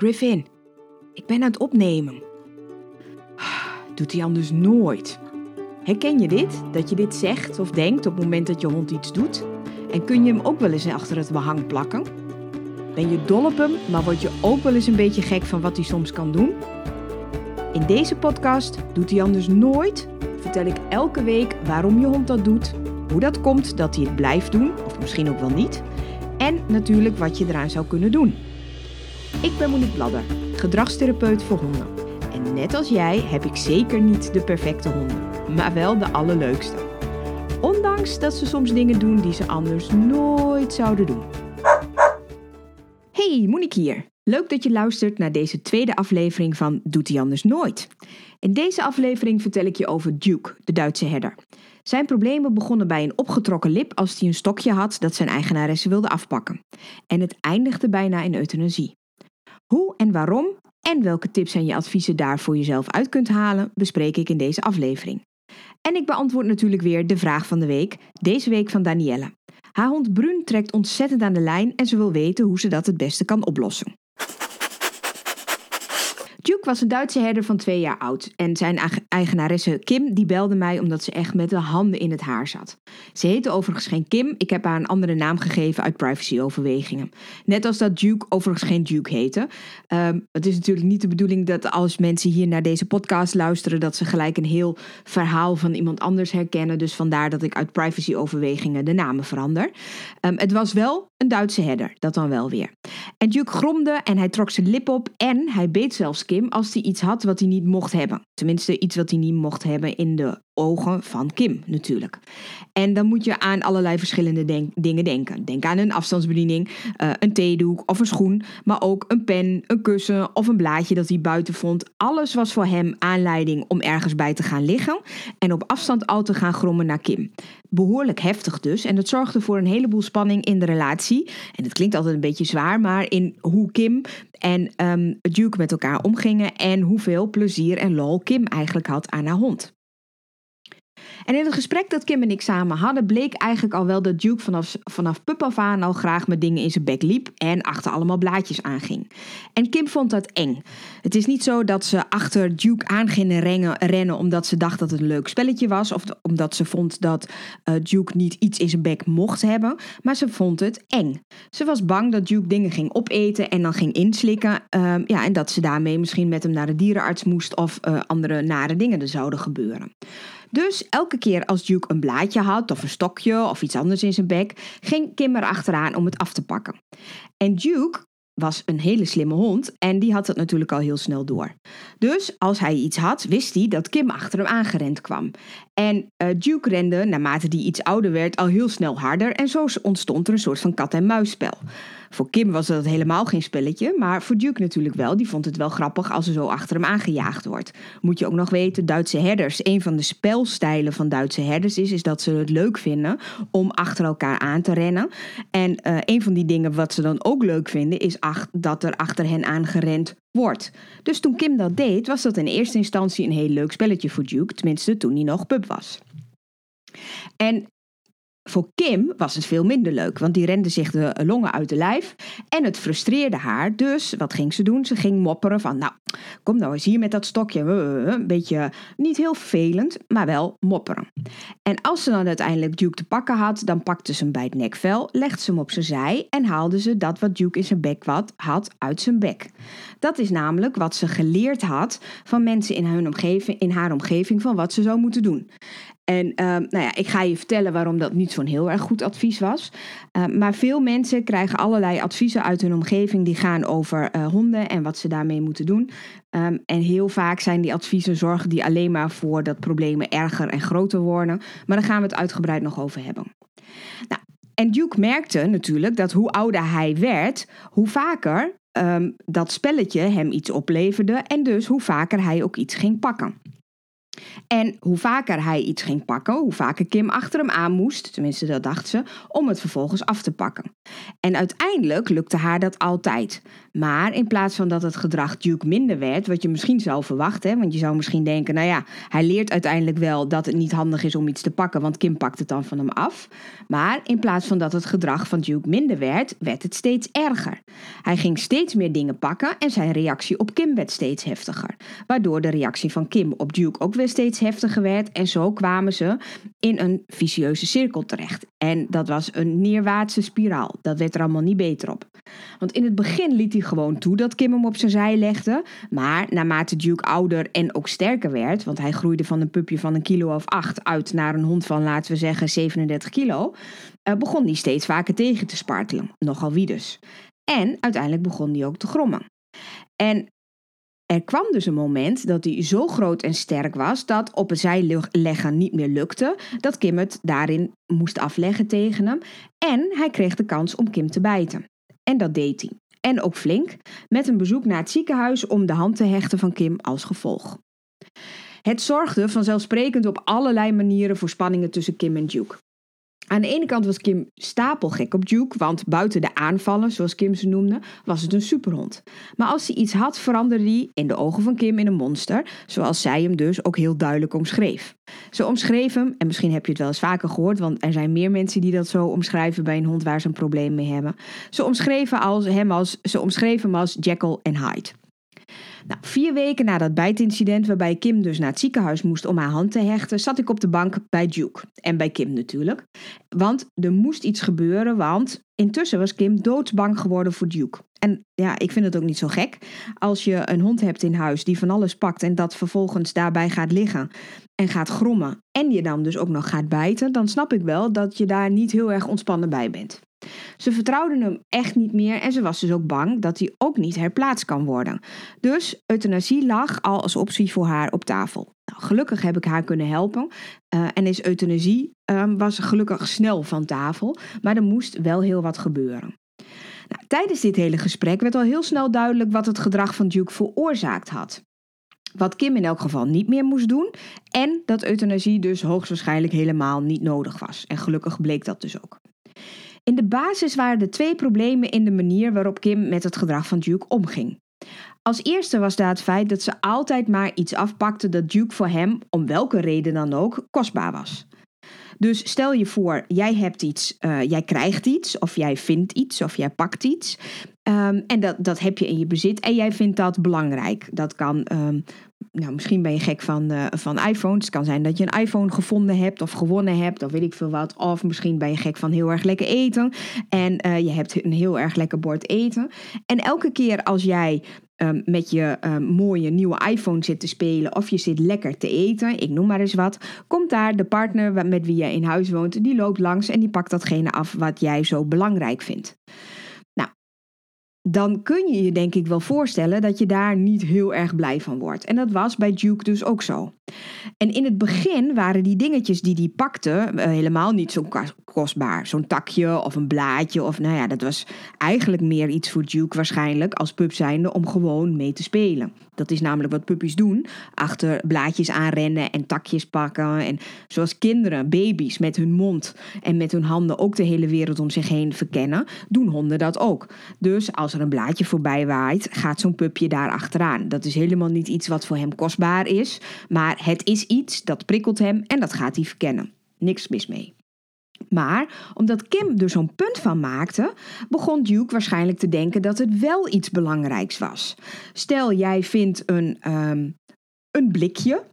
Griffin, ik ben aan het opnemen. Doet hij anders nooit. Herken je dit? Dat je dit zegt of denkt op het moment dat je hond iets doet? En kun je hem ook wel eens achter het behang plakken? Ben je dol op hem, maar word je ook wel eens een beetje gek van wat hij soms kan doen? In deze podcast Doet hij anders nooit? vertel ik elke week waarom je hond dat doet, hoe dat komt dat hij het blijft doen, of misschien ook wel niet, en natuurlijk wat je eraan zou kunnen doen. Ik ben Monique Bladder, gedragstherapeut voor honden. En net als jij heb ik zeker niet de perfecte honden, maar wel de allerleukste. Ondanks dat ze soms dingen doen die ze anders nooit zouden doen. Hey, Monique hier. Leuk dat je luistert naar deze tweede aflevering van Doet hij anders nooit. In deze aflevering vertel ik je over Duke, de Duitse herder. Zijn problemen begonnen bij een opgetrokken lip als hij een stokje had dat zijn eigenaresse wilde afpakken. En het eindigde bijna in euthanasie. Hoe en waarom en welke tips en je adviezen daar voor jezelf uit kunt halen, bespreek ik in deze aflevering. En ik beantwoord natuurlijk weer de vraag van de week, deze week van Danielle. Haar hond Brun trekt ontzettend aan de lijn en ze wil weten hoe ze dat het beste kan oplossen. Duke was een Duitse herder van twee jaar oud en zijn eigenaresse Kim die belde mij omdat ze echt met de handen in het haar zat. Ze heette overigens geen Kim, ik heb haar een andere naam gegeven uit privacyoverwegingen. Net als dat Duke overigens geen Duke heette. Um, het is natuurlijk niet de bedoeling dat als mensen hier naar deze podcast luisteren dat ze gelijk een heel verhaal van iemand anders herkennen. Dus vandaar dat ik uit privacyoverwegingen de namen verander. Um, het was wel een Duitse herder, dat dan wel weer. En Duke gromde en hij trok zijn lip op en hij beet zelfs Kim als hij iets had wat hij niet mocht hebben. Tenminste, iets wat hij niet mocht hebben in de ogen van Kim natuurlijk. En dan moet je aan allerlei verschillende dingen denken. Denk aan een afstandsbediening, uh, een theedoek of een schoen, maar ook een pen, een kussen of een blaadje dat hij buiten vond. Alles was voor hem aanleiding om ergens bij te gaan liggen en op afstand al te gaan grommen naar Kim. Behoorlijk heftig dus en dat zorgde voor een heleboel spanning in de relatie. En het klinkt altijd een beetje zwaar, maar in hoe Kim en um, Duke met elkaar omgingen en hoeveel plezier en lol Kim eigenlijk had aan haar hond. En in het gesprek dat Kim en ik samen hadden, bleek eigenlijk al wel dat Duke vanaf, vanaf pup af aan al graag met dingen in zijn bek liep en achter allemaal blaadjes aanging. En Kim vond dat eng. Het is niet zo dat ze achter Duke aan gingen rennen, omdat ze dacht dat het een leuk spelletje was of omdat ze vond dat uh, Duke niet iets in zijn bek mocht hebben, maar ze vond het eng. Ze was bang dat Duke dingen ging opeten en dan ging inslikken uh, ja, en dat ze daarmee misschien met hem naar de dierenarts moest of uh, andere nare dingen er zouden gebeuren. Dus elke keer als Duke een blaadje had of een stokje of iets anders in zijn bek, ging Kim er achteraan om het af te pakken. En Duke was een hele slimme hond en die had het natuurlijk al heel snel door. Dus als hij iets had, wist hij dat Kim achter hem aangerend kwam. En uh, Duke rende, naarmate hij iets ouder werd, al heel snel harder en zo ontstond er een soort van kat-en-muisspel. Voor Kim was dat helemaal geen spelletje, maar voor Duke natuurlijk wel. Die vond het wel grappig als er zo achter hem aangejaagd wordt. Moet je ook nog weten, Duitse herders, een van de spelstijlen van Duitse herders is, is dat ze het leuk vinden om achter elkaar aan te rennen. En uh, een van die dingen wat ze dan ook leuk vinden, is dat er achter hen aangerend wordt. Dus toen Kim dat deed, was dat in eerste instantie een heel leuk spelletje voor Duke, tenminste toen hij nog pup was. En voor Kim was het veel minder leuk, want die rende zich de longen uit de lijf en het frustreerde haar. Dus wat ging ze doen? Ze ging mopperen van, nou, kom nou eens hier met dat stokje. Een beetje niet heel vervelend, maar wel mopperen. En als ze dan uiteindelijk Duke te pakken had, dan pakte ze hem bij het nekvel, legde ze hem op zijn zij en haalde ze dat wat Duke in zijn bek had uit zijn bek. Dat is namelijk wat ze geleerd had van mensen in, hun omgeving, in haar omgeving van wat ze zou moeten doen. En uh, nou ja, ik ga je vertellen waarom dat niet zo'n heel erg goed advies was. Uh, maar veel mensen krijgen allerlei adviezen uit hun omgeving die gaan over uh, honden en wat ze daarmee moeten doen. Um, en heel vaak zijn die adviezen zorgen die alleen maar voor dat problemen erger en groter worden. Maar daar gaan we het uitgebreid nog over hebben. Nou, en Duke merkte natuurlijk dat hoe ouder hij werd, hoe vaker dat spelletje hem iets opleverde en dus hoe vaker hij ook iets ging pakken. En hoe vaker hij iets ging pakken, hoe vaker Kim achter hem aan moest, tenminste dat dacht ze, om het vervolgens af te pakken. En uiteindelijk lukte haar dat altijd. Maar in plaats van dat het gedrag Duke minder werd, wat je misschien zou verwachten, want je zou misschien denken, nou ja, hij leert uiteindelijk wel dat het niet handig is om iets te pakken, want Kim pakt het dan van hem af. Maar in plaats van dat het gedrag van Duke minder werd, werd het steeds erger. Hij ging steeds meer dingen pakken en zijn reactie op Kim werd steeds heftiger, waardoor de reactie van Kim op Duke ook weer steeds heftiger werd en zo kwamen ze in een vicieuze cirkel terecht. En dat was een neerwaartse spiraal. Dat werd er allemaal niet beter op. Want in het begin liet hij gewoon toe dat Kim hem op zijn zij legde. Maar naarmate Duke ouder en ook sterker werd, want hij groeide van een pupje van een kilo of acht uit naar een hond van, laten we zeggen, 37 kilo, eh, begon hij steeds vaker tegen te spartelen. Nogal wie dus. En uiteindelijk begon hij ook te grommen. En er kwam dus een moment dat hij zo groot en sterk was dat op het zij leggen niet meer lukte, dat Kim het daarin moest afleggen tegen hem en hij kreeg de kans om Kim te bijten. En dat deed hij. En ook flink, met een bezoek naar het ziekenhuis om de hand te hechten van Kim als gevolg. Het zorgde vanzelfsprekend op allerlei manieren voor spanningen tussen Kim en Duke. Aan de ene kant was Kim stapelgek op Duke, want buiten de aanvallen, zoals Kim ze noemde, was het een superhond. Maar als hij iets had, veranderde hij in de ogen van Kim in een monster, zoals zij hem dus ook heel duidelijk omschreef. Ze omschreef hem, en misschien heb je het wel eens vaker gehoord, want er zijn meer mensen die dat zo omschrijven bij een hond waar ze een probleem mee hebben. Ze omschreven hem als, ze omschreven hem als Jekyll en Hyde. Nou, vier weken na dat bijtincident, waarbij Kim dus naar het ziekenhuis moest om haar hand te hechten, zat ik op de bank bij Duke. En bij Kim natuurlijk. Want er moest iets gebeuren, want intussen was Kim doodsbang geworden voor Duke. En ja, ik vind het ook niet zo gek. Als je een hond hebt in huis die van alles pakt en dat vervolgens daarbij gaat liggen en gaat grommen en je dan dus ook nog gaat bijten, dan snap ik wel dat je daar niet heel erg ontspannen bij bent. Ze vertrouwden hem echt niet meer en ze was dus ook bang dat hij ook niet herplaatst kan worden. Dus euthanasie lag al als optie voor haar op tafel. Nou, gelukkig heb ik haar kunnen helpen uh, en is euthanasie uh, was gelukkig snel van tafel, maar er moest wel heel wat gebeuren. Nou, tijdens dit hele gesprek werd al heel snel duidelijk wat het gedrag van Duke veroorzaakt had. Wat Kim in elk geval niet meer moest doen. En dat euthanasie dus hoogstwaarschijnlijk helemaal niet nodig was. En gelukkig bleek dat dus ook. In de basis waren er twee problemen in de manier waarop Kim met het gedrag van Duke omging. Als eerste was daar het feit dat ze altijd maar iets afpakte dat Duke voor hem, om welke reden dan ook, kostbaar was. Dus stel je voor, jij hebt iets, uh, jij krijgt iets, of jij vindt iets, of jij pakt iets. Um, en dat, dat heb je in je bezit en jij vindt dat belangrijk. Dat kan um, nou, misschien ben je gek van, uh, van iPhones. Het kan zijn dat je een iPhone gevonden hebt of gewonnen hebt, of weet ik veel wat. Of misschien ben je gek van heel erg lekker eten. En uh, je hebt een heel erg lekker bord eten. En elke keer als jij um, met je um, mooie nieuwe iPhone zit te spelen of je zit lekker te eten, ik noem maar eens wat, komt daar de partner met wie je in huis woont, die loopt langs en die pakt datgene af wat jij zo belangrijk vindt dan kun je je denk ik wel voorstellen dat je daar niet heel erg blij van wordt. En dat was bij Duke dus ook zo. En in het begin waren die dingetjes die hij pakte uh, helemaal niet zo kostbaar. Zo'n takje of een blaadje of nou ja, dat was eigenlijk meer iets voor Duke waarschijnlijk als pup zijnde om gewoon mee te spelen. Dat is namelijk wat puppies doen. Achter blaadjes aanrennen en takjes pakken. En zoals kinderen, baby's met hun mond en met hun handen ook de hele wereld om zich heen verkennen, doen honden dat ook. Dus als er een blaadje voorbij waait, gaat zo'n pupje daar achteraan. Dat is helemaal niet iets wat voor hem kostbaar is, maar het is iets dat prikkelt hem en dat gaat hij verkennen. Niks mis mee. Maar omdat Kim er zo'n punt van maakte, begon Duke waarschijnlijk te denken dat het wel iets belangrijks was. Stel, jij vindt een, um, een blikje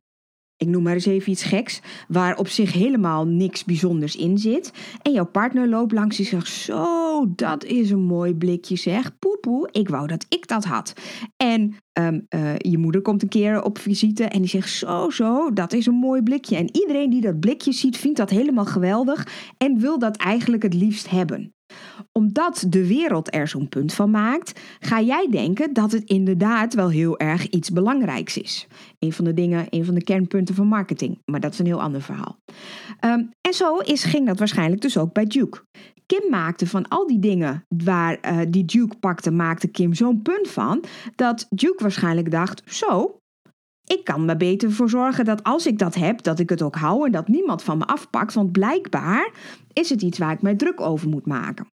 ik noem maar eens even iets geks, waar op zich helemaal niks bijzonders in zit. En jouw partner loopt langs en zegt: Zo, dat is een mooi blikje, zeg. Poepoe, ik wou dat ik dat had. En um, uh, je moeder komt een keer op visite en die zegt: Zo, zo, dat is een mooi blikje. En iedereen die dat blikje ziet, vindt dat helemaal geweldig en wil dat eigenlijk het liefst hebben omdat de wereld er zo'n punt van maakt, ga jij denken dat het inderdaad wel heel erg iets belangrijks is. Een van de dingen, een van de kernpunten van marketing. Maar dat is een heel ander verhaal. Um, en zo is, ging dat waarschijnlijk dus ook bij Duke. Kim maakte van al die dingen waar uh, die Duke pakte, maakte Kim zo'n punt van dat Duke waarschijnlijk dacht: zo, ik kan me beter voor zorgen dat als ik dat heb, dat ik het ook hou en dat niemand van me afpakt. Want blijkbaar is het iets waar ik mij druk over moet maken.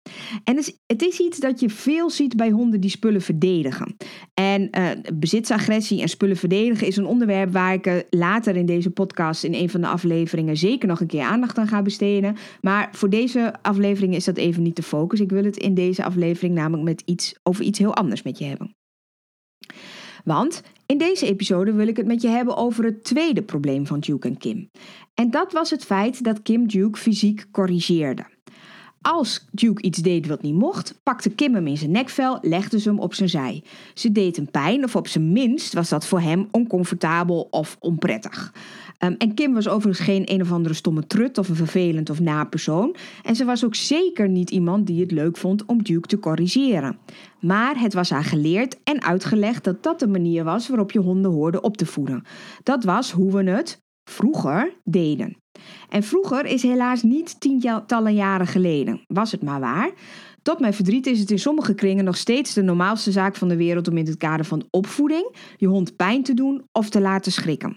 En het is, iets dat je veel ziet bij honden die spullen verdedigen. En uh, bezitsagressie en spullen verdedigen is een onderwerp waar ik uh, later in deze podcast in een van de afleveringen zeker nog een keer aandacht aan ga besteden. Maar voor deze aflevering is dat even niet de focus. Ik wil het in deze aflevering namelijk met iets, over iets heel anders met je hebben. Want in deze episode wil ik het met je hebben over het tweede probleem van Duke en Kim. En dat was het feit dat Kim Duke fysiek corrigeerde. Als Duke iets deed wat niet mocht, pakte Kim hem in zijn nekvel, legde ze hem op zijn zij. Ze deed hem pijn, of op zijn minst was dat voor hem oncomfortabel of onprettig. Um, en Kim was overigens geen een of andere stomme trut of een vervelend of na persoon. En ze was ook zeker niet iemand die het leuk vond om Duke te corrigeren. Maar het was haar geleerd en uitgelegd dat dat de manier was waarop je honden hoorde op te voeden. Dat was hoe we het vroeger deden. En vroeger is helaas niet tientallen jaren geleden, was het maar waar. Tot mijn verdriet is het in sommige kringen nog steeds de normaalste zaak van de wereld om in het kader van opvoeding je hond pijn te doen of te laten schrikken.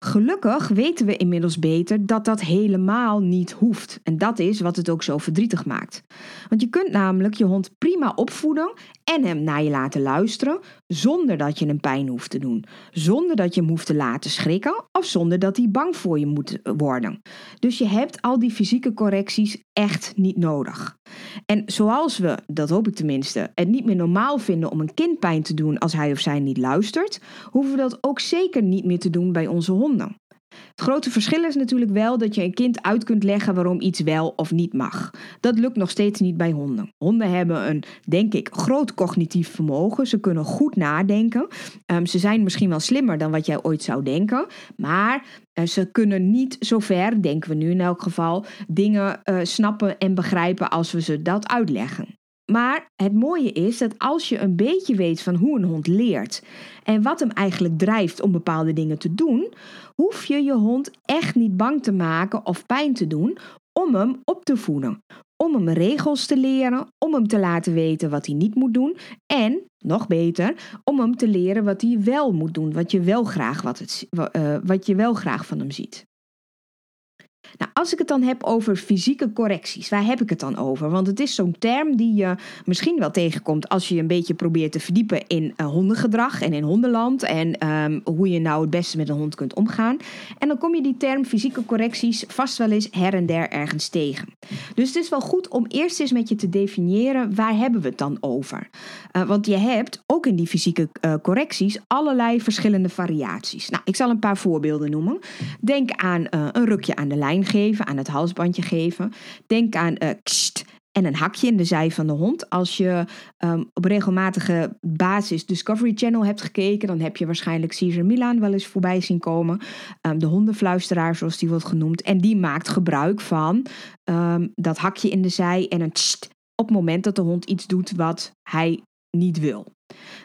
Gelukkig weten we inmiddels beter dat dat helemaal niet hoeft. En dat is wat het ook zo verdrietig maakt. Want je kunt namelijk je hond prima opvoeden en hem naar je laten luisteren zonder dat je hem pijn hoeft te doen. Zonder dat je hem hoeft te laten schrikken of zonder dat hij bang voor je moet worden. Dus je hebt al die fysieke correcties echt niet nodig. En zoals we, dat hoop ik tenminste, het niet meer normaal vinden om een kind pijn te doen als hij of zij niet luistert, hoeven we dat ook zeker niet meer te doen bij onze honden. Het grote verschil is natuurlijk wel dat je een kind uit kunt leggen waarom iets wel of niet mag. Dat lukt nog steeds niet bij honden. Honden hebben een, denk ik, groot cognitief vermogen. Ze kunnen goed nadenken. Um, ze zijn misschien wel slimmer dan wat jij ooit zou denken. Maar uh, ze kunnen niet zo ver, denken we nu in elk geval, dingen uh, snappen en begrijpen als we ze dat uitleggen. Maar het mooie is dat als je een beetje weet van hoe een hond leert en wat hem eigenlijk drijft om bepaalde dingen te doen, hoef je je hond echt niet bang te maken of pijn te doen om hem op te voeden. Om hem regels te leren, om hem te laten weten wat hij niet moet doen en, nog beter, om hem te leren wat hij wel moet doen, wat je wel graag, wat het, uh, wat je wel graag van hem ziet. Nou, als ik het dan heb over fysieke correcties, waar heb ik het dan over? Want het is zo'n term die je misschien wel tegenkomt als je een beetje probeert te verdiepen in uh, hondengedrag en in hondenland en um, hoe je nou het beste met een hond kunt omgaan. En dan kom je die term fysieke correcties vast wel eens her en der ergens tegen. Dus het is wel goed om eerst eens met je te definiëren waar hebben we het dan over. Uh, want je hebt ook in die fysieke uh, correcties allerlei verschillende variaties. Nou, ik zal een paar voorbeelden noemen. Denk aan een rukje aan de lijn geven, aan het halsbandje geven. Denk aan uh, kst, en een hakje in de zij van de hond. Als je um, op regelmatige basis Discovery Channel hebt gekeken, dan heb je waarschijnlijk Caesar Milan wel eens voorbij zien komen. Um, de hondenfluisteraar, zoals die wordt genoemd. En die maakt gebruik van um, dat hakje in de zij en een tst op het moment dat de hond iets doet wat hij niet wil.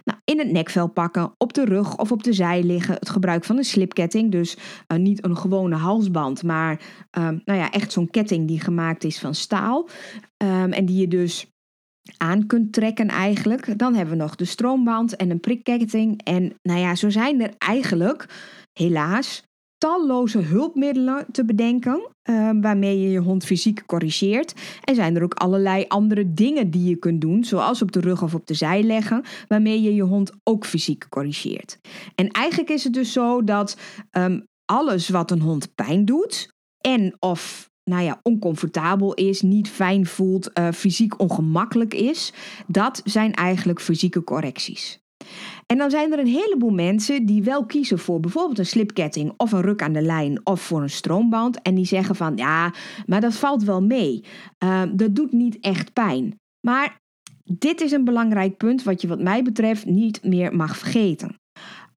Nou, in het nekvel pakken, op de rug of op de zij liggen. Het gebruik van een slipketting, dus uh, niet een gewone halsband, maar uh, nou ja, echt zo'n ketting die gemaakt is van staal. Um, en die je dus aan kunt trekken eigenlijk. Dan hebben we nog de stroomband en een prikketting. En nou ja, zo zijn er eigenlijk helaas talloze hulpmiddelen te bedenken uh, waarmee je je hond fysiek corrigeert. En zijn er ook allerlei andere dingen die je kunt doen, zoals op de rug of op de zij leggen, waarmee je je hond ook fysiek corrigeert. En eigenlijk is het dus zo dat um, alles wat een hond pijn doet en of nou ja, oncomfortabel is, niet fijn voelt, uh, fysiek ongemakkelijk is, dat zijn eigenlijk fysieke correcties. En dan zijn er een heleboel mensen die wel kiezen voor bijvoorbeeld een slipketting of een ruk aan de lijn of voor een stroomband. En die zeggen van ja, maar dat valt wel mee. Uh, dat doet niet echt pijn. Maar dit is een belangrijk punt wat je wat mij betreft niet meer mag vergeten.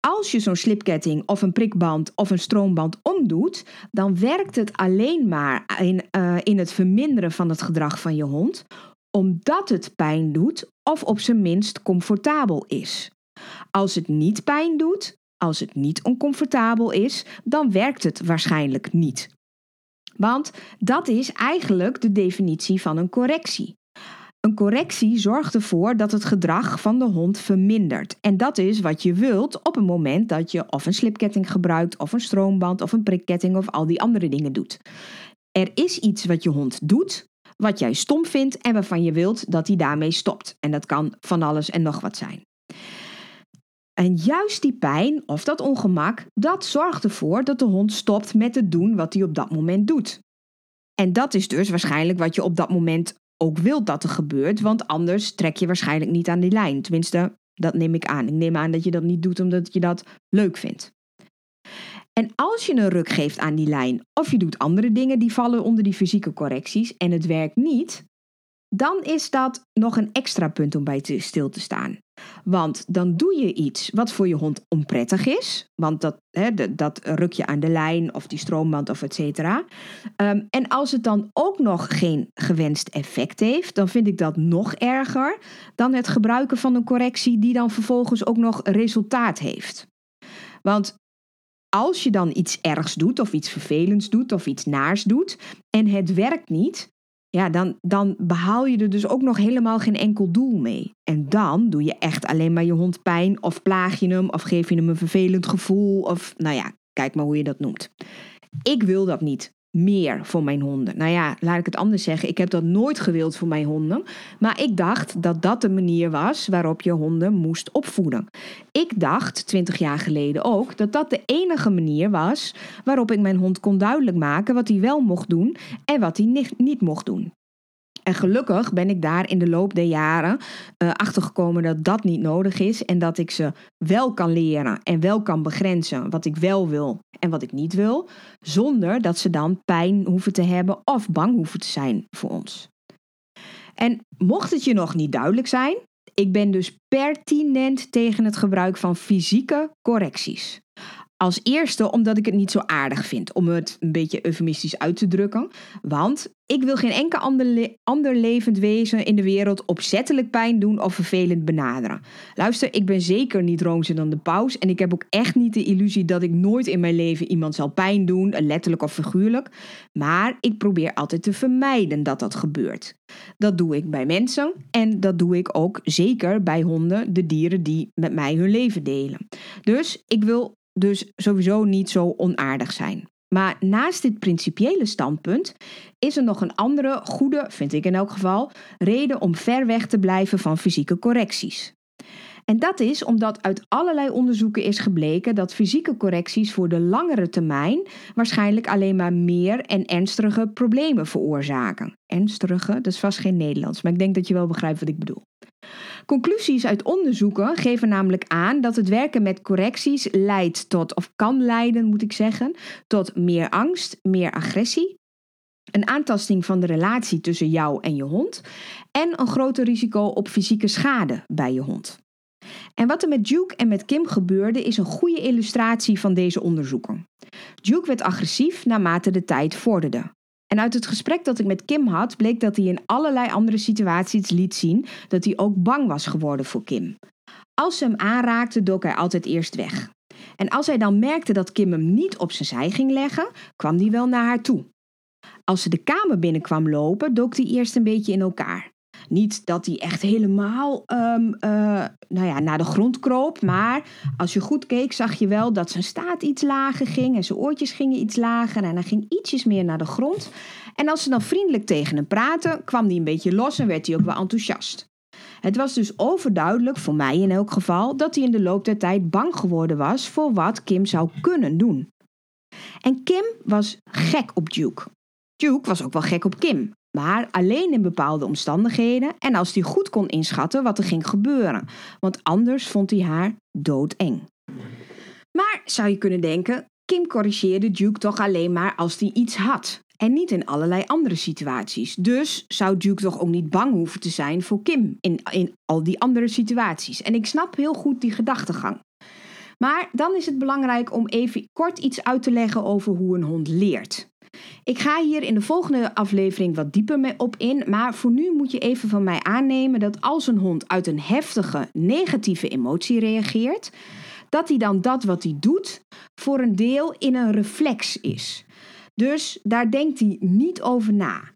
Als je zo'n slipketting of een prikband of een stroomband omdoet, dan werkt het alleen maar in, uh, in het verminderen van het gedrag van je hond, omdat het pijn doet of op zijn minst comfortabel is. Als het niet pijn doet, als het niet oncomfortabel is, dan werkt het waarschijnlijk niet. Want dat is eigenlijk de definitie van een correctie. Een correctie zorgt ervoor dat het gedrag van de hond vermindert. En dat is wat je wilt op het moment dat je of een slipketting gebruikt, of een stroomband, of een prikketting, of al die andere dingen doet. Er is iets wat je hond doet, wat jij stom vindt en waarvan je wilt dat hij daarmee stopt. En dat kan van alles en nog wat zijn. En juist die pijn of dat ongemak, dat zorgt ervoor dat de hond stopt met het doen wat hij op dat moment doet. En dat is dus waarschijnlijk wat je op dat moment ook wilt dat er gebeurt, want anders trek je waarschijnlijk niet aan die lijn. Tenminste, dat neem ik aan. Ik neem aan dat je dat niet doet omdat je dat leuk vindt. En als je een ruk geeft aan die lijn of je doet andere dingen die vallen onder die fysieke correcties en het werkt niet, dan is dat nog een extra punt om bij te stil te staan. Want dan doe je iets wat voor je hond onprettig is. Want dat, hè, dat ruk je aan de lijn of die stroomband of et cetera. Ehm, en als het dan ook nog geen gewenst effect heeft, dan vind ik dat nog erger dan het gebruiken van een correctie die dan vervolgens ook nog resultaat heeft. Want als je dan iets ergs doet of iets vervelends doet of iets naars doet en het werkt niet, ja, dan, dan behaal je er dus ook nog helemaal geen enkel doel mee. En dan doe je echt alleen maar je hond pijn of plaag je hem of geef je hem een vervelend gevoel of nou ja, kijk maar hoe je dat noemt. Ik wil dat niet meer voor mijn honden. Nou ja, laat ik het anders zeggen. Ik heb dat nooit gewild voor mijn honden. Maar ik dacht dat dat de manier was waarop je honden moest opvoeden. Ik dacht 20 jaar geleden ook dat dat de enige manier was waarop ik mijn hond kon duidelijk maken wat hij wel mocht doen en wat hij niet mocht doen. En gelukkig ben ik daar in de loop der jaren achter gekomen dat dat niet nodig is en dat ik ze wel kan leren en wel kan begrenzen wat ik wel wil en wat ik niet wil, zonder dat ze dan pijn hoeven te hebben of bang hoeven te zijn voor ons. En mocht het je nog niet duidelijk zijn, ik ben dus pertinent tegen het gebruik van fysieke correcties. Als eerste omdat ik het niet zo aardig vind, om het een beetje eufemistisch uit te drukken. Want ik wil geen enkel ander, levend wezen in de wereld opzettelijk pijn doen of vervelend benaderen. Luister, ik ben zeker niet roomser dan de paus en ik heb ook echt niet de illusie dat ik nooit in mijn leven iemand zal pijn doen, letterlijk of figuurlijk. Maar ik probeer altijd te vermijden dat dat gebeurt. Dat doe ik bij mensen en dat doe ik ook zeker bij honden, de dieren die met mij hun leven delen. Dus ik wil dus sowieso niet zo onaardig zijn. Maar naast dit principiële standpunt is er nog een andere goede, vind ik in elk geval, reden om ver weg te blijven van fysieke correcties. En dat is omdat uit allerlei onderzoeken is gebleken dat fysieke correcties voor de langere termijn waarschijnlijk alleen maar meer en ernstige problemen veroorzaken. Ernstige, dat is vast geen Nederlands, maar ik denk dat je wel begrijpt wat ik bedoel. Conclusies uit onderzoeken geven namelijk aan dat het werken met correcties leidt tot, of kan leiden moet ik zeggen, tot meer angst, meer agressie, een aantasting van de relatie tussen jou en je hond en een groter risico op fysieke schade bij je hond. En wat er met Duke en met Kim gebeurde is een goede illustratie van deze onderzoeken. Duke werd agressief naarmate de tijd vorderde. En uit het gesprek dat ik met Kim had, bleek dat hij in allerlei andere situaties liet zien dat hij ook bang was geworden voor Kim. Als ze hem aanraakte, dook hij altijd eerst weg. En als hij dan merkte dat Kim hem niet op zijn zij ging leggen, kwam hij wel naar haar toe. Als ze de kamer binnenkwam lopen, dook hij eerst een beetje in elkaar. Niet dat hij echt helemaal um, nou ja, naar de grond kroop. Maar als je goed keek, zag je wel dat zijn staat iets lager ging. En zijn oortjes gingen iets lager. En hij ging ietsjes meer naar de grond. En als ze dan vriendelijk tegen hem praten, kwam hij een beetje los en werd hij ook wel enthousiast. Het was dus overduidelijk, voor mij in elk geval, dat hij in de loop der tijd bang geworden was voor wat Kim zou kunnen doen. En Kim was gek op Duke. Duke was ook wel gek op Kim maar alleen in bepaalde omstandigheden en als hij goed kon inschatten wat er ging gebeuren, want anders vond hij haar doodeng. Maar zou je kunnen denken, Kim corrigeerde Duke toch alleen maar als hij iets had en niet in allerlei andere situaties. Dus zou Duke toch ook niet bang hoeven te zijn voor Kim in, in al die andere situaties. En ik snap heel goed die gedachtegang. Maar dan is het belangrijk om even kort iets uit te leggen over hoe een hond leert. Ik ga hier in de volgende aflevering wat dieper mee op in, maar voor nu moet je even van mij aannemen dat als een hond uit een heftige negatieve emotie reageert, dat hij dan dat wat hij doet voor een deel in een reflex is. Dus daar denkt hij niet over na.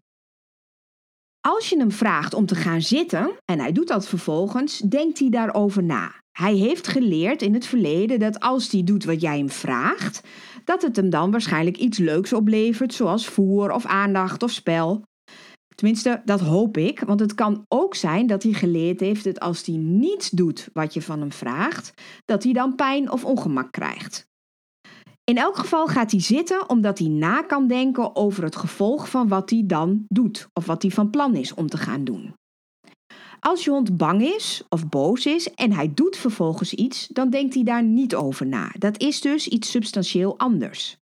Als je hem vraagt om te gaan zitten en hij doet dat vervolgens, denkt hij daarover na. Hij heeft geleerd in het verleden dat als hij doet wat jij hem vraagt, dat het hem dan waarschijnlijk iets leuks oplevert, zoals voer of aandacht of spel. Tenminste, dat hoop ik, want het kan ook zijn dat hij geleerd heeft dat als hij niets doet wat je van hem vraagt, dat hij dan pijn of ongemak krijgt. In elk geval gaat hij zitten omdat hij na kan denken over het gevolg van wat hij dan doet of wat hij van plan is om te gaan doen. Als je hond bang is of boos is en hij doet vervolgens iets, dan denkt hij daar niet over na. Dat is dus iets substantieel anders.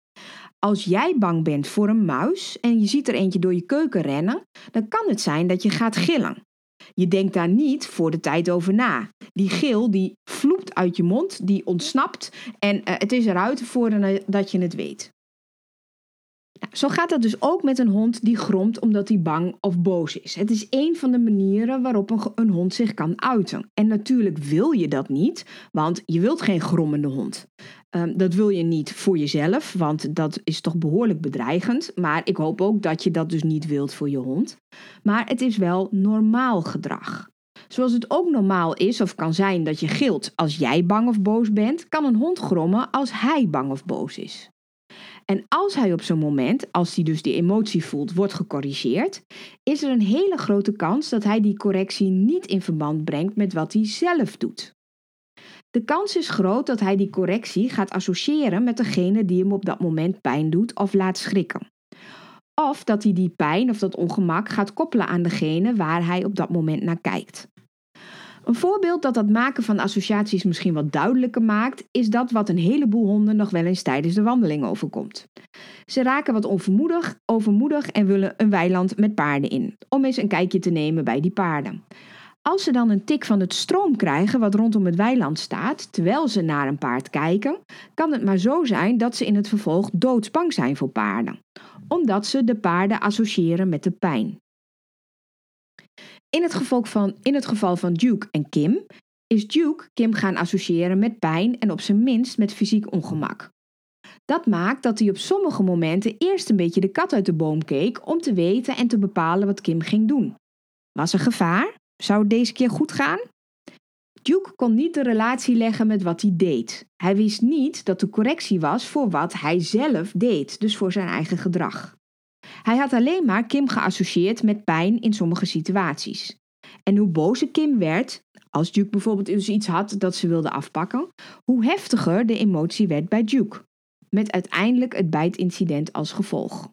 Als jij bang bent voor een muis en je ziet er eentje door je keuken rennen, dan kan het zijn dat je gaat gillen. Je denkt daar niet voor de tijd over na. Die gil die vloept uit je mond, die ontsnapt en uh, het is eruit voordat je het weet. Nou, zo gaat dat dus ook met een hond die gromt omdat hij bang of boos is. Het is een van de manieren waarop een, een, hond zich kan uiten. En natuurlijk wil je dat niet, want je wilt geen grommende hond. Um, dat wil je niet voor jezelf, want dat is toch behoorlijk bedreigend. Maar ik hoop ook dat je dat dus niet wilt voor je hond. Maar het is wel normaal gedrag. Zoals het ook normaal is of kan zijn dat je gilt als jij bang of boos bent, kan een hond grommen als hij bang of boos is. En als hij op zo'n moment, als hij dus die emotie voelt, wordt gecorrigeerd, is er een hele grote kans dat hij die correctie niet in verband brengt met wat hij zelf doet. De kans is groot dat hij die correctie gaat associëren met degene die hem op dat moment pijn doet of laat schrikken. Of dat hij die pijn of dat ongemak gaat koppelen aan degene waar hij op dat moment naar kijkt. Een voorbeeld dat dat maken van associaties misschien wat duidelijker maakt, is dat wat een heleboel honden nog wel eens tijdens de wandeling overkomt. Ze raken wat onvermoedig, overmoedig en willen een weiland met paarden in, om eens een kijkje te nemen bij die paarden. Als ze dan een tik van het stroom krijgen wat rondom het weiland staat, terwijl ze naar een paard kijken, kan het maar zo zijn dat ze in het vervolg doodsbang zijn voor paarden, omdat ze de paarden associëren met de pijn. In het, geval van, in het geval van Duke en Kim is Duke Kim gaan associëren met pijn en op zijn minst met fysiek ongemak. Dat maakt dat hij op sommige momenten eerst een beetje de kat uit de boom keek om te weten en te bepalen wat Kim ging doen. Was er gevaar? Zou het deze keer goed gaan? Duke kon niet de relatie leggen met wat hij deed. Hij wist niet dat de correctie was voor wat hij zelf deed, dus voor zijn eigen gedrag. Hij had alleen maar Kim geassocieerd met pijn in sommige situaties. En hoe bozer Kim werd, als Duke bijvoorbeeld dus iets had dat ze wilde afpakken, hoe heftiger de emotie werd bij Duke. Met uiteindelijk het bijtincident als gevolg.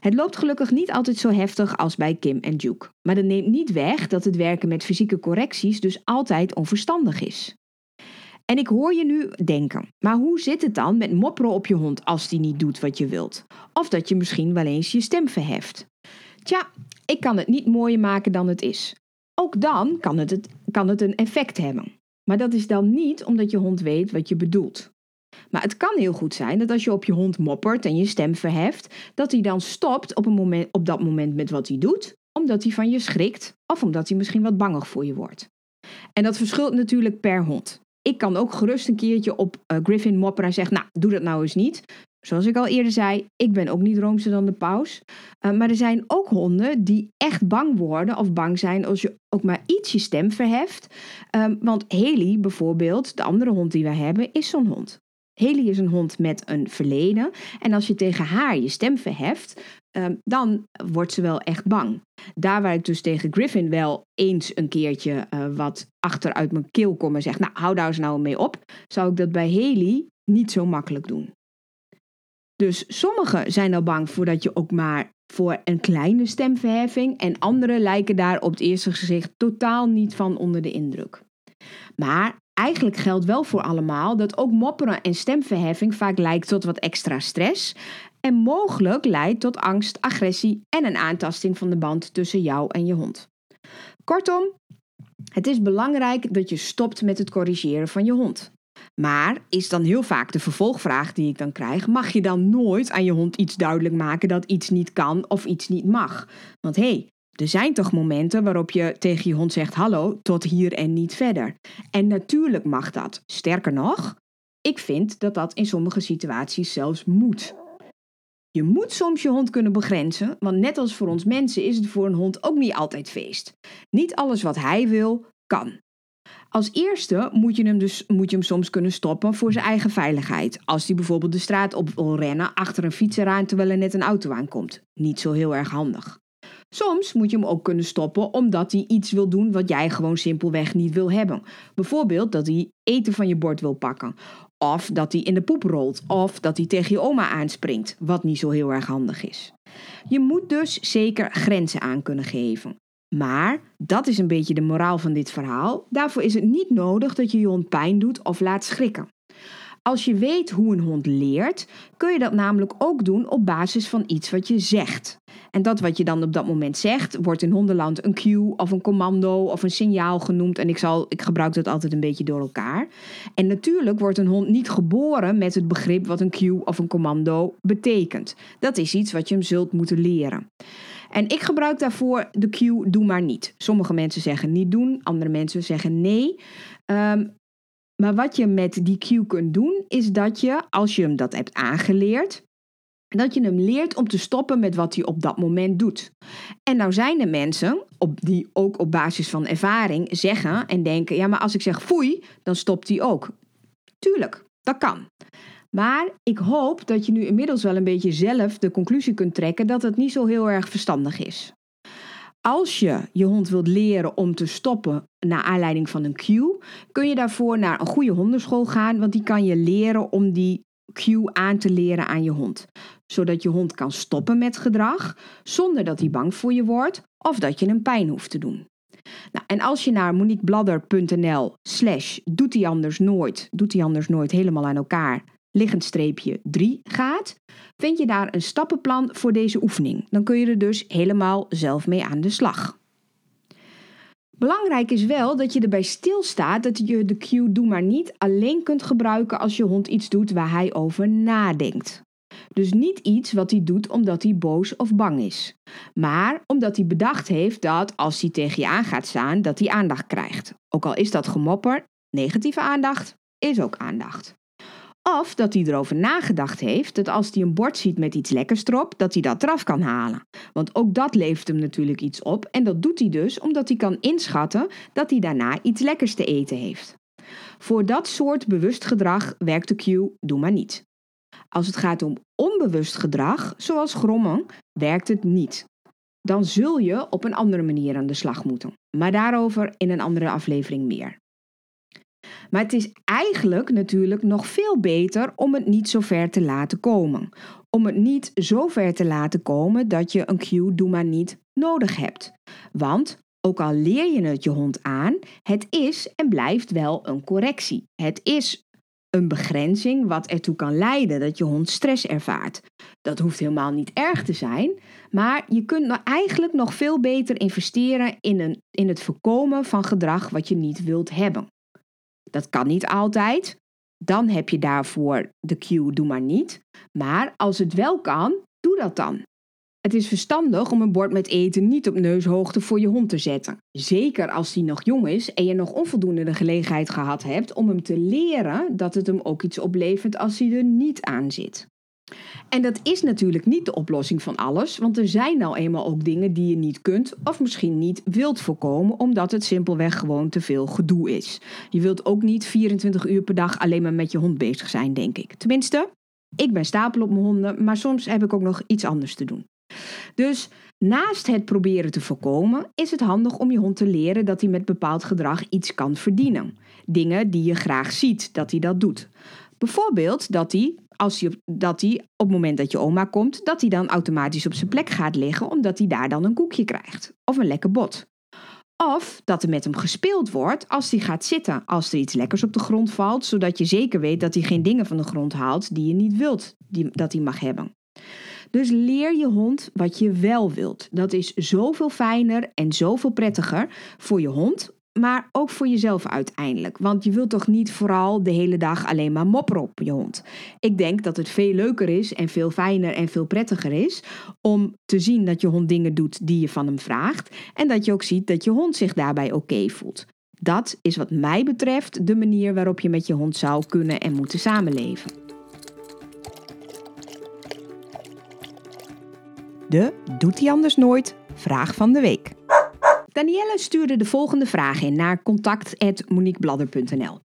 Het loopt gelukkig niet altijd zo heftig als bij Kim en Duke. Maar dat neemt niet weg dat het werken met fysieke correcties dus altijd onverstandig is. En ik hoor je nu denken, maar hoe zit het dan met mopperen op je hond als die niet doet wat je wilt? Of dat je misschien wel eens je stem verheft? Tja, ik kan het niet mooier maken dan het is. Ook dan kan het, het, kan het een effect hebben. Maar dat is dan niet omdat je hond weet wat je bedoelt. Maar het kan heel goed zijn dat als je op je hond moppert en je stem verheft, dat hij dan stopt op, een moment, op dat moment met wat hij doet, omdat hij van je schrikt of omdat hij misschien wat bangig voor je wordt. En dat verschilt natuurlijk per hond. Ik kan ook gerust een keertje op uh, Griffin mopperen en zeggen, nou, doe dat nou eens niet. Zoals ik al eerder zei, ik ben ook niet roomser dan de paus. Uh, maar er zijn ook honden die echt bang worden of bang zijn als je ook maar iets je stem verheft. Um, want Haley bijvoorbeeld, de andere hond die wij hebben, is zo'n hond. Haley is een hond met een verleden. En als je tegen haar je stem verheft, um, dan wordt ze wel echt bang. Daar waar ik dus tegen Griffin wel eens een keertje uh, wat achteruit mijn keel kom en zeg: Nou, hou daar eens nou mee op, zou ik dat bij Haley niet zo makkelijk doen. Dus sommigen zijn al bang voordat je ook maar voor een kleine stemverheffing en anderen lijken daar op het eerste gezicht totaal niet van onder de indruk. Maar eigenlijk geldt wel voor allemaal dat ook mopperen en stemverheffing vaak lijkt tot wat extra stress en mogelijk leidt tot angst, agressie en een aantasting van de band tussen jou en je hond. Kortom, het is belangrijk dat je stopt met het corrigeren van je hond. Maar is dan heel vaak de vervolgvraag die ik dan krijg: mag je dan nooit aan je hond iets duidelijk maken dat iets niet kan of iets niet mag? Want hé, hey, er zijn toch momenten waarop je tegen je hond zegt: hallo, tot hier en niet verder. En natuurlijk mag dat. Sterker nog, ik vind dat dat in sommige situaties zelfs moet. Je moet soms je hond kunnen begrenzen, want net als voor ons mensen is het voor een hond ook niet altijd feest. Niet alles wat hij wil, kan. Als eerste moet je hem dus moet je hem soms kunnen stoppen voor zijn eigen veiligheid. Als hij bijvoorbeeld de straat op wil rennen achter een fietser aan terwijl er net een auto aankomt. Niet zo heel erg handig. Soms moet je hem ook kunnen stoppen omdat hij iets wil doen wat jij gewoon simpelweg niet wil hebben. Bijvoorbeeld dat hij eten van je bord wil pakken. Of dat hij in de poep rolt. Of dat hij tegen je oma aanspringt. Wat niet zo heel erg handig is. Je moet dus zeker grenzen aan kunnen geven. Maar, dat is een beetje de moraal van dit verhaal, daarvoor is het niet nodig dat je je hond pijn doet of laat schrikken. Als je weet hoe een hond leert, kun je dat namelijk ook doen op basis van iets wat je zegt. En dat wat je dan op dat moment zegt, wordt in hondenland een cue of een commando of een signaal genoemd. En ik, zal, ik gebruik dat altijd een beetje door elkaar. En natuurlijk wordt een hond niet geboren met het begrip wat een cue of een commando betekent. Dat is iets wat je hem zult moeten leren. En ik gebruik daarvoor de cue doe maar niet. Sommige mensen zeggen niet doen, andere mensen zeggen nee. Um, maar wat je met die cue kunt doen, is dat je, als je hem dat hebt aangeleerd, dat je hem leert om te stoppen met wat hij op dat moment doet. En nou zijn er mensen op, die ook op basis van ervaring zeggen en denken: ja, maar als ik zeg foei, dan stopt hij ook. Tuurlijk, dat kan. Maar ik hoop dat je nu inmiddels wel een beetje zelf de conclusie kunt trekken dat het niet zo heel erg verstandig is. Als je je hond wilt leren om te stoppen naar aanleiding van een cue, kun je daarvoor naar een goede hondenschool gaan, want die kan je leren om die cue aan te leren aan je hond. Zodat je hond kan stoppen met gedrag zonder dat hij bang voor je wordt of dat je hem pijn hoeft te doen. Nou, en als je naar moniquebladder.nl slash doet hij anders nooit, doet hij anders nooit helemaal aan elkaar, liggend streepje 3 gaat, vind je daar een stappenplan voor deze oefening. Dan kun je er dus helemaal zelf mee aan de slag. Belangrijk is wel dat je erbij stilstaat dat je de cue doe maar niet alleen kunt gebruiken als je hond iets doet waar hij over nadenkt. Dus niet iets wat hij doet omdat hij boos of bang is. Maar omdat hij bedacht heeft dat als hij tegen je aan gaat staan, dat hij aandacht krijgt. Ook al is dat gemopper, negatieve aandacht is ook aandacht. Of dat hij erover nagedacht heeft dat als hij een bord ziet met iets lekkers erop, dat hij dat eraf kan halen. Want ook dat levert hem natuurlijk iets op en dat doet hij dus omdat hij kan inschatten dat hij daarna iets lekkers te eten heeft. Voor dat soort bewust gedrag werkt de cue doe maar niet. Als het gaat om onbewust gedrag, zoals grommen, werkt het niet. Dan zul je op een andere manier aan de slag moeten. Maar daarover in een andere aflevering meer. Maar het is eigenlijk natuurlijk nog veel beter om het niet zo ver te laten komen. Om het niet zo ver te laten komen dat je een cue doe maar niet nodig hebt. Want ook al leer je het je hond aan, het is en blijft wel een correctie. Het is een begrenzing wat ertoe kan leiden dat je hond stress ervaart. Dat hoeft helemaal niet erg te zijn, maar je kunt eigenlijk nog veel beter investeren in, een, in het voorkomen van gedrag wat je niet wilt hebben. Dat kan niet altijd. Dan heb je daarvoor de cue doe maar niet. Maar als het wel kan, doe dat dan. Het is verstandig om een bord met eten niet op neushoogte voor je hond te zetten. Zeker als hij nog jong is en je nog onvoldoende de gelegenheid gehad hebt om hem te leren dat het hem ook iets oplevert als hij er niet aan zit. En dat is natuurlijk niet de oplossing van alles, want er zijn nou eenmaal ook dingen die je niet kunt of misschien niet wilt voorkomen, omdat het simpelweg gewoon te veel gedoe is. Je wilt ook niet 24 uur per dag alleen maar met je hond bezig zijn, denk ik. Tenminste, ik ben stapel op mijn honden, maar soms heb ik ook nog iets anders te doen. Dus naast het proberen te voorkomen, is het handig om je hond te leren dat hij met bepaald gedrag iets kan verdienen. Dingen die je graag ziet dat hij dat doet. Bijvoorbeeld dat hij als hij, dat hij op het moment dat je oma komt, dat hij dan automatisch op zijn plek gaat liggen, omdat hij daar dan een koekje krijgt. Of een lekker bot. Of dat er met hem gespeeld wordt als hij gaat zitten, als er iets lekkers op de grond valt, zodat je zeker weet dat hij geen dingen van de grond haalt die je niet wilt die, dat hij mag hebben. Dus leer je hond wat je wel wilt. Dat is zoveel fijner en zoveel prettiger voor je hond, maar ook voor jezelf uiteindelijk. Want je wilt toch niet vooral de hele dag alleen maar mopperen op je hond. Ik denk dat het veel leuker is en veel fijner en veel prettiger is om te zien dat je hond dingen doet die je van hem vraagt en dat je ook ziet dat je hond zich daarbij oké voelt. Dat is wat mij betreft de manier waarop je met je hond zou kunnen en moeten samenleven. De Doet hij anders nooit? Vraag van de week. Danielle stuurde de volgende vraag in naar contact.moniquebladder.nl.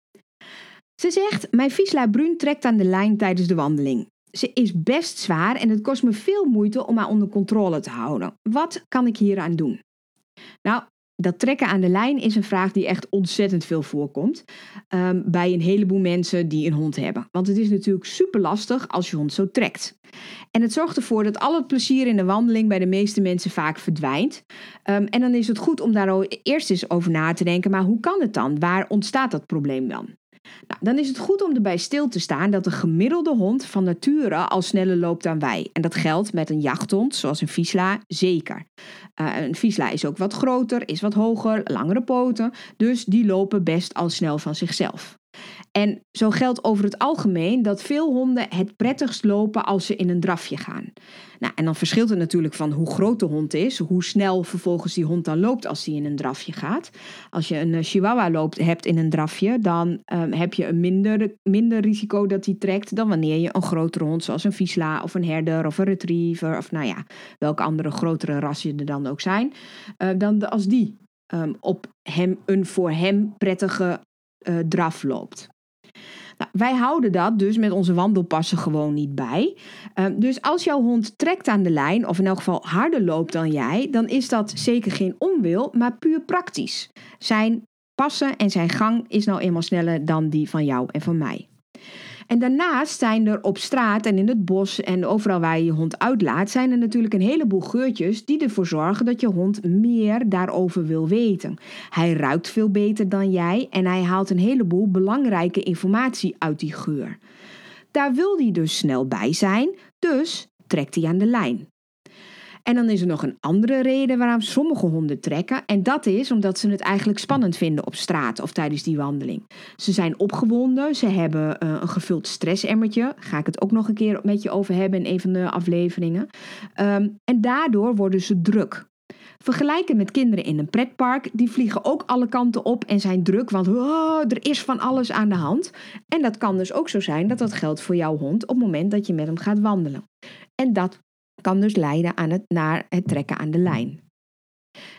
Ze zegt, mijn Visla Brun trekt aan de lijn tijdens de wandeling. Ze is best zwaar en het kost me veel moeite om haar onder controle te houden. Wat kan ik hieraan doen? Nou, dat trekken aan de lijn is een vraag die echt ontzettend veel voorkomt um, bij een heleboel mensen die een hond hebben. Want het is natuurlijk super lastig als je hond zo trekt. En het zorgt ervoor dat al het plezier in de wandeling bij de meeste mensen vaak verdwijnt. Um, en dan is het goed om daar eerst eens over na te denken, maar hoe kan het dan? Waar ontstaat dat probleem dan? Nou, dan is het goed om erbij stil te staan dat een gemiddelde hond van nature al sneller loopt dan wij. En dat geldt met een jachthond, zoals een Visla, zeker. Uh, een Visla is ook wat groter, is wat hoger, langere poten, dus die lopen best al snel van zichzelf. En zo geldt over het algemeen dat veel honden het prettigst lopen als ze in een drafje gaan. Nou, en dan verschilt het natuurlijk van hoe groot de hond is, hoe snel vervolgens die hond dan loopt als die in een drafje gaat. Als je een eh, chihuahua loopt, hebt in een drafje, dan um, heb je een minder, minder risico dat die trekt dan wanneer je een grotere hond zoals een Visla of een herder of een retriever of nou ja, welke andere grotere rassen er dan ook zijn, uh, dan als die um, op hem, een voor hem prettige uh, draf loopt. Nou, wij houden dat dus met onze wandelpassen gewoon niet bij. Uh, dus als jouw hond trekt aan de lijn, of in elk geval harder loopt dan jij, dan is dat zeker geen onwil, maar puur praktisch. Zijn passen en zijn gang is nou eenmaal sneller dan die van jou en van mij. En daarnaast zijn er op straat en in het bos en overal waar je je hond uitlaat, zijn er natuurlijk een heleboel geurtjes die ervoor zorgen dat je hond meer daarover wil weten. Hij ruikt veel beter dan jij en hij haalt een heleboel belangrijke informatie uit die geur. Daar wil hij dus snel bij zijn, dus trekt hij aan de lijn. En dan is er nog een andere reden waarom sommige honden trekken. En dat is omdat ze het eigenlijk spannend vinden op straat of tijdens die wandeling. Ze zijn opgewonden, ze hebben uh, een gevuld stressemmertje. Ga ik het ook nog een keer met je over hebben in een van de afleveringen. Um, en daardoor worden ze druk. Vergelijken met kinderen in een pretpark, die vliegen ook alle kanten op en zijn druk, want oh, er is van alles aan de hand. En dat kan dus ook zo zijn dat dat geldt voor jouw hond op het moment dat je met hem gaat wandelen. En dat kan dus leiden aan het, naar het trekken aan de lijn.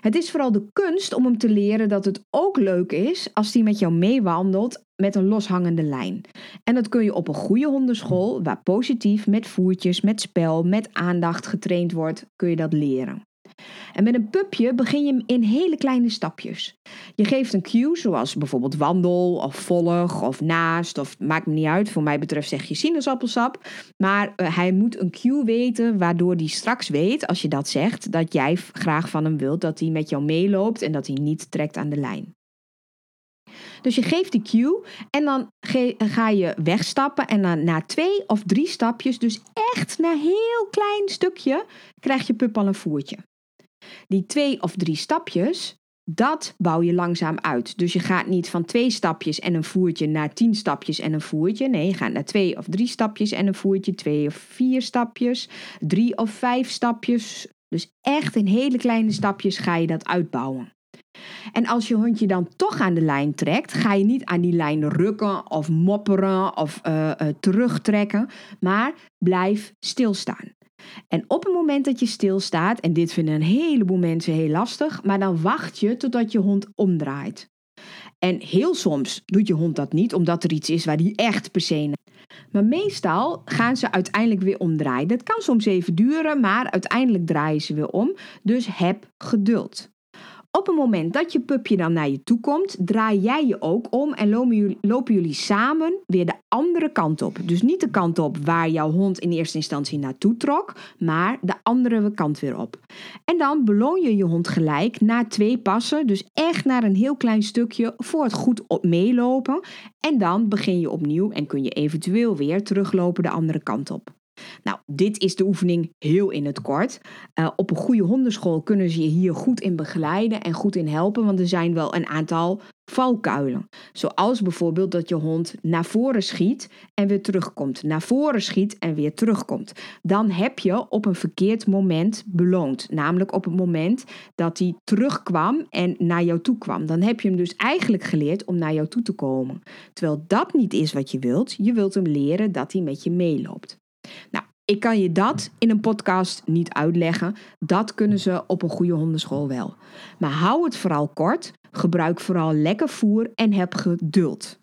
Het is vooral de kunst om hem te leren dat het ook leuk is als hij met jou meewandelt met een loshangende lijn. En dat kun je op een goede hondenschool, waar positief met voertjes, met spel, met aandacht getraind wordt, kun je dat leren. En met een pupje begin je in hele kleine stapjes. Je geeft een cue, zoals bijvoorbeeld wandel of volg of naast of maakt me niet uit. Voor mij betreft zeg je sinaasappelsap. Maar uh, hij moet een cue weten waardoor hij straks weet, als je dat zegt, dat jij graag van hem wilt dat hij met jou meeloopt en dat hij niet trekt aan de lijn. Dus je geeft die cue en dan ga je wegstappen en dan na twee of drie stapjes, dus echt na heel klein stukje, krijg je pup al een voertje. Die twee of drie stapjes, dat bouw je langzaam uit. Dus je gaat niet van twee stapjes en een voertje naar tien stapjes en een voertje. Nee, je gaat naar twee of drie stapjes en een voertje, twee of vier stapjes, drie of vijf stapjes. Dus echt in hele kleine stapjes ga je dat uitbouwen. En als je hondje dan toch aan de lijn trekt, ga je niet aan die lijn rukken of mopperen of uh, uh, terugtrekken, maar blijf stilstaan. En op het moment dat je stilstaat, en dit vinden een heleboel mensen heel lastig, maar dan wacht je totdat je hond omdraait. En heel soms doet je hond dat niet, omdat er iets is waar die echt per se. Maar meestal gaan ze uiteindelijk weer omdraaien. Dat kan soms even duren, maar uiteindelijk draaien ze weer om. Dus heb geduld. Op het moment dat je pupje dan naar je toe komt, draai jij je ook om en lopen jullie, samen weer de andere kant op. Dus niet de kant op waar jouw hond in eerste instantie naartoe trok, maar de andere kant weer op. En dan beloon je je hond gelijk na twee passen, dus echt naar een heel klein stukje voor het goed op meelopen. En dan begin je opnieuw en kun je eventueel weer teruglopen de andere kant op. Nou, dit is de oefening heel in het kort. Uh, op een goede hondenschool kunnen ze je hier goed in begeleiden en goed in helpen, want er zijn wel een aantal valkuilen. Zoals bijvoorbeeld dat je hond naar voren schiet en weer terugkomt. Naar voren schiet en weer terugkomt. Dan heb je op een verkeerd moment beloond. Namelijk op het moment dat hij terugkwam en naar jou toe kwam. Dan heb je hem dus eigenlijk geleerd om naar jou toe te komen. Terwijl dat niet is wat je wilt. Je wilt hem leren dat hij met je meeloopt. Nou, Ik kan je dat in een podcast niet uitleggen. Dat kunnen ze op een goede hondenschool wel. Maar hou het vooral kort. Gebruik vooral lekker voer en heb geduld.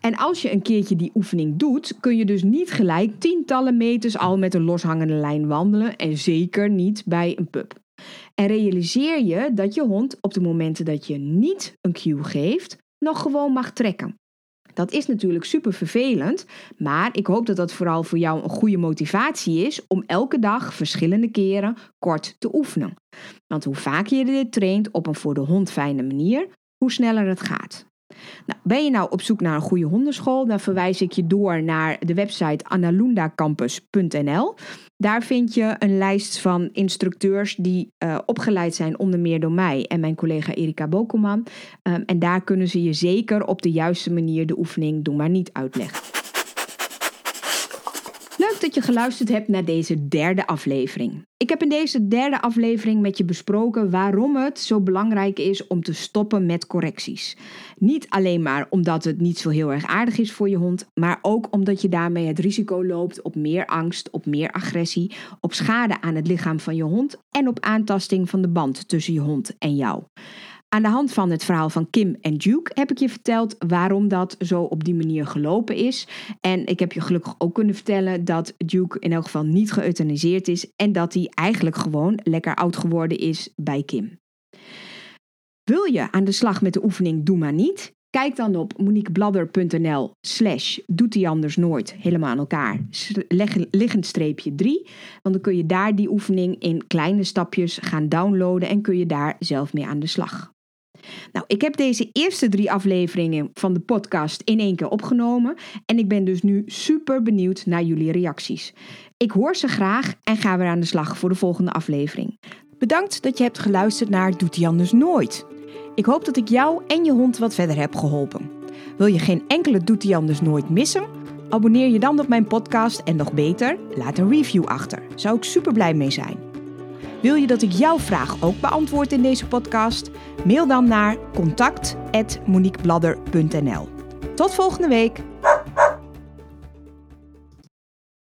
En als je een keertje die oefening doet, kun je dus niet gelijk tientallen meters al met een loshangende lijn wandelen en zeker niet bij een pup. En realiseer je dat je hond op de momenten dat je niet een cue geeft, nog gewoon mag trekken. Dat is natuurlijk super vervelend, maar ik hoop dat dat vooral voor jou een goede motivatie is om elke dag verschillende keren kort te oefenen. Want hoe vaker je dit traint op een voor de hond fijne manier, hoe sneller het gaat. Nou, ben je nou op zoek naar een goede hondenschool? Dan verwijs ik je door naar de website analundacampus.nl. Daar vind je een lijst van instructeurs die uh, opgeleid zijn onder meer door mij en mijn collega Erika Bokelman. Um, en daar kunnen ze je zeker op de juiste manier de oefening Doe maar niet uitleggen. Leuk dat je geluisterd hebt naar deze derde aflevering. Ik heb in deze derde aflevering met je besproken waarom het zo belangrijk is om te stoppen met correcties. Niet alleen maar omdat het niet zo heel erg aardig is voor je hond, maar ook omdat je daarmee het risico loopt op meer angst, op meer agressie, op schade aan het lichaam van je hond en op aantasting van de band tussen je hond en jou. Aan de hand van het verhaal van Kim en Duke heb ik je verteld waarom dat zo op die manier gelopen is. En ik heb je gelukkig ook kunnen vertellen dat Duke in elk geval niet geëuthaniseerd is en dat hij eigenlijk gewoon lekker oud geworden is bij Kim. Wil je aan de slag met de oefening Doe maar niet? Kijk dan op moniquebladder.nl slash doet hij anders nooit helemaal aan elkaar liggend streepje 3. Want dan kun je daar die oefening in kleine stapjes gaan downloaden en kun je daar zelf mee aan de slag. Nou, ik heb deze eerste drie afleveringen van de podcast in één keer opgenomen en ik ben dus nu super benieuwd naar jullie reacties. Ik hoor ze graag en ga weer aan de slag voor de volgende aflevering. Bedankt dat je hebt geluisterd naar Doet hij anders nooit. Ik hoop dat ik jou en je hond wat verder heb geholpen. Wil je geen enkele Doet hij anders nooit missen? Abonneer je dan op mijn podcast en nog beter, laat een review achter. Zou ik super blij mee zijn. Wil je dat ik jouw vraag ook beantwoord in deze podcast? Mail dan naar contact@moniquebladder.nl. Tot volgende week.